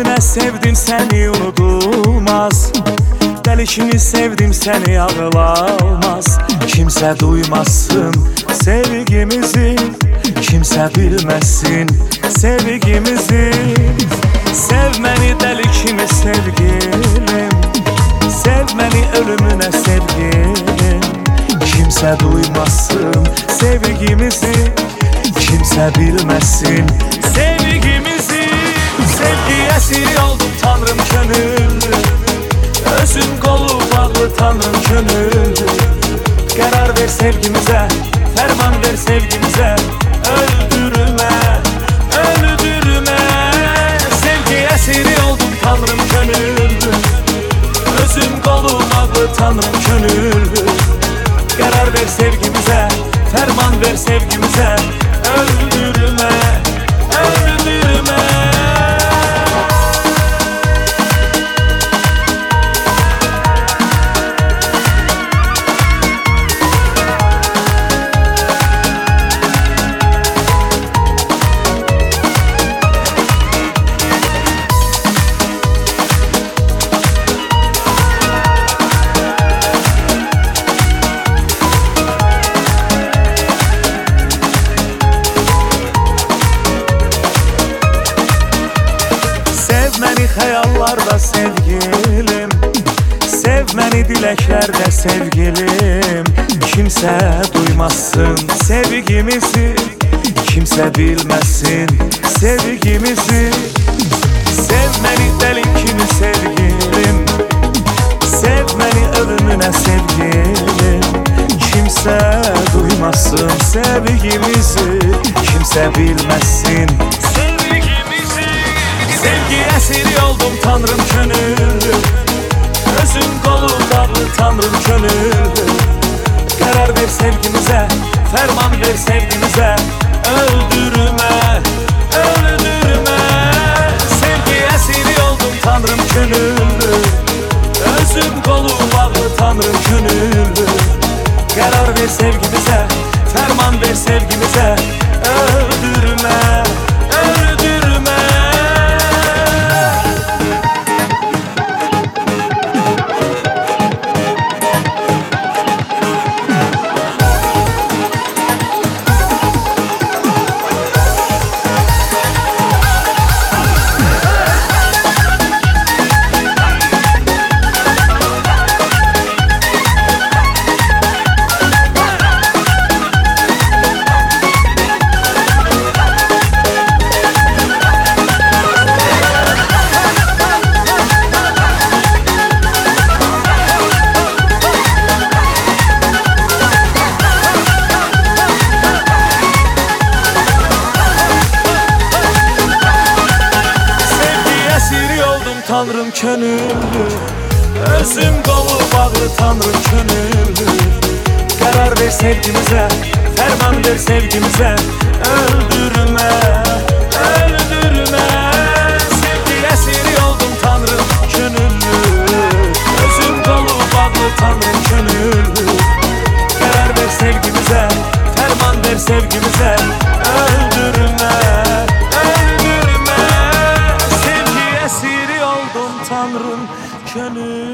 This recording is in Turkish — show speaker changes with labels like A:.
A: Ölümüne sevdim seni unutulmaz. Delişini sevdim seni ağlamaz. Kimse duymasın sevgimizi Kimse bilmesin sevgimizi. Sevmeni delikini sevgilim Sevmeni ölümüne sevgilim. Kimse duymasın sevgimizi Kimse bilmesin sevgimizi Sevgi esiri oldum tanrım gönül. Özüm kolu bağlı tanrım gönül. Karar ver sevgimize Ferman ver sevgimize. Öldürme Öldürme. Sevgi esiri oldum tanrım gönül. Özüm kolu bağlı tanrım gönül. Karar ver sevgimize Ferman ver sevgimize. Öldürme hayallarda sevgilim. Sevmeni dileklerde sevgilim. Kimse duymasın sevgimizi. Kimse bilmesin sevgimizi. Sevmeni delikini sevgilim. Sevmeni ölümüne sevgilim. Kimse duymasın sevgimizi. Kimse bilmesin. Sevgimizi Esiri oldum tanrım gönül Özüm kolu bağlı tanrım gönül Karar ver sevgimize Ferman ver sevgimize. Öldürme Öldürme. Sevgi esiri oldum tanrım gönül Özüm kolu bağlı tanrım gönül Karar ver sevgimize Ferman ver sevgimize. Öldürme tanrım könüllü Özüm bağlı tanrım könüllü. Karar ver sevgimize Ferman ver sevgimize. Öldürme Öldürme. Sevgi esiri oldum tanrım könüllü. Özüm bağlı tanrım könüllü. Karar ver sevgimize Ferman ver sevgimize Sevgi